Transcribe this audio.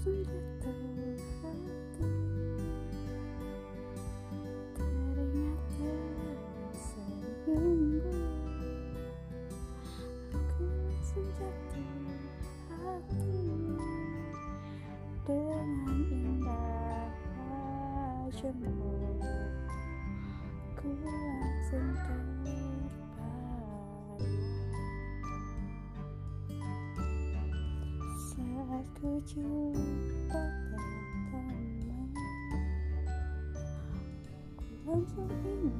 sudah terhalang ternyata senyummu aku langsung hati dengan indah jemput ku langsung terhalang Saat ku jumpa pertama Ku langsung ingin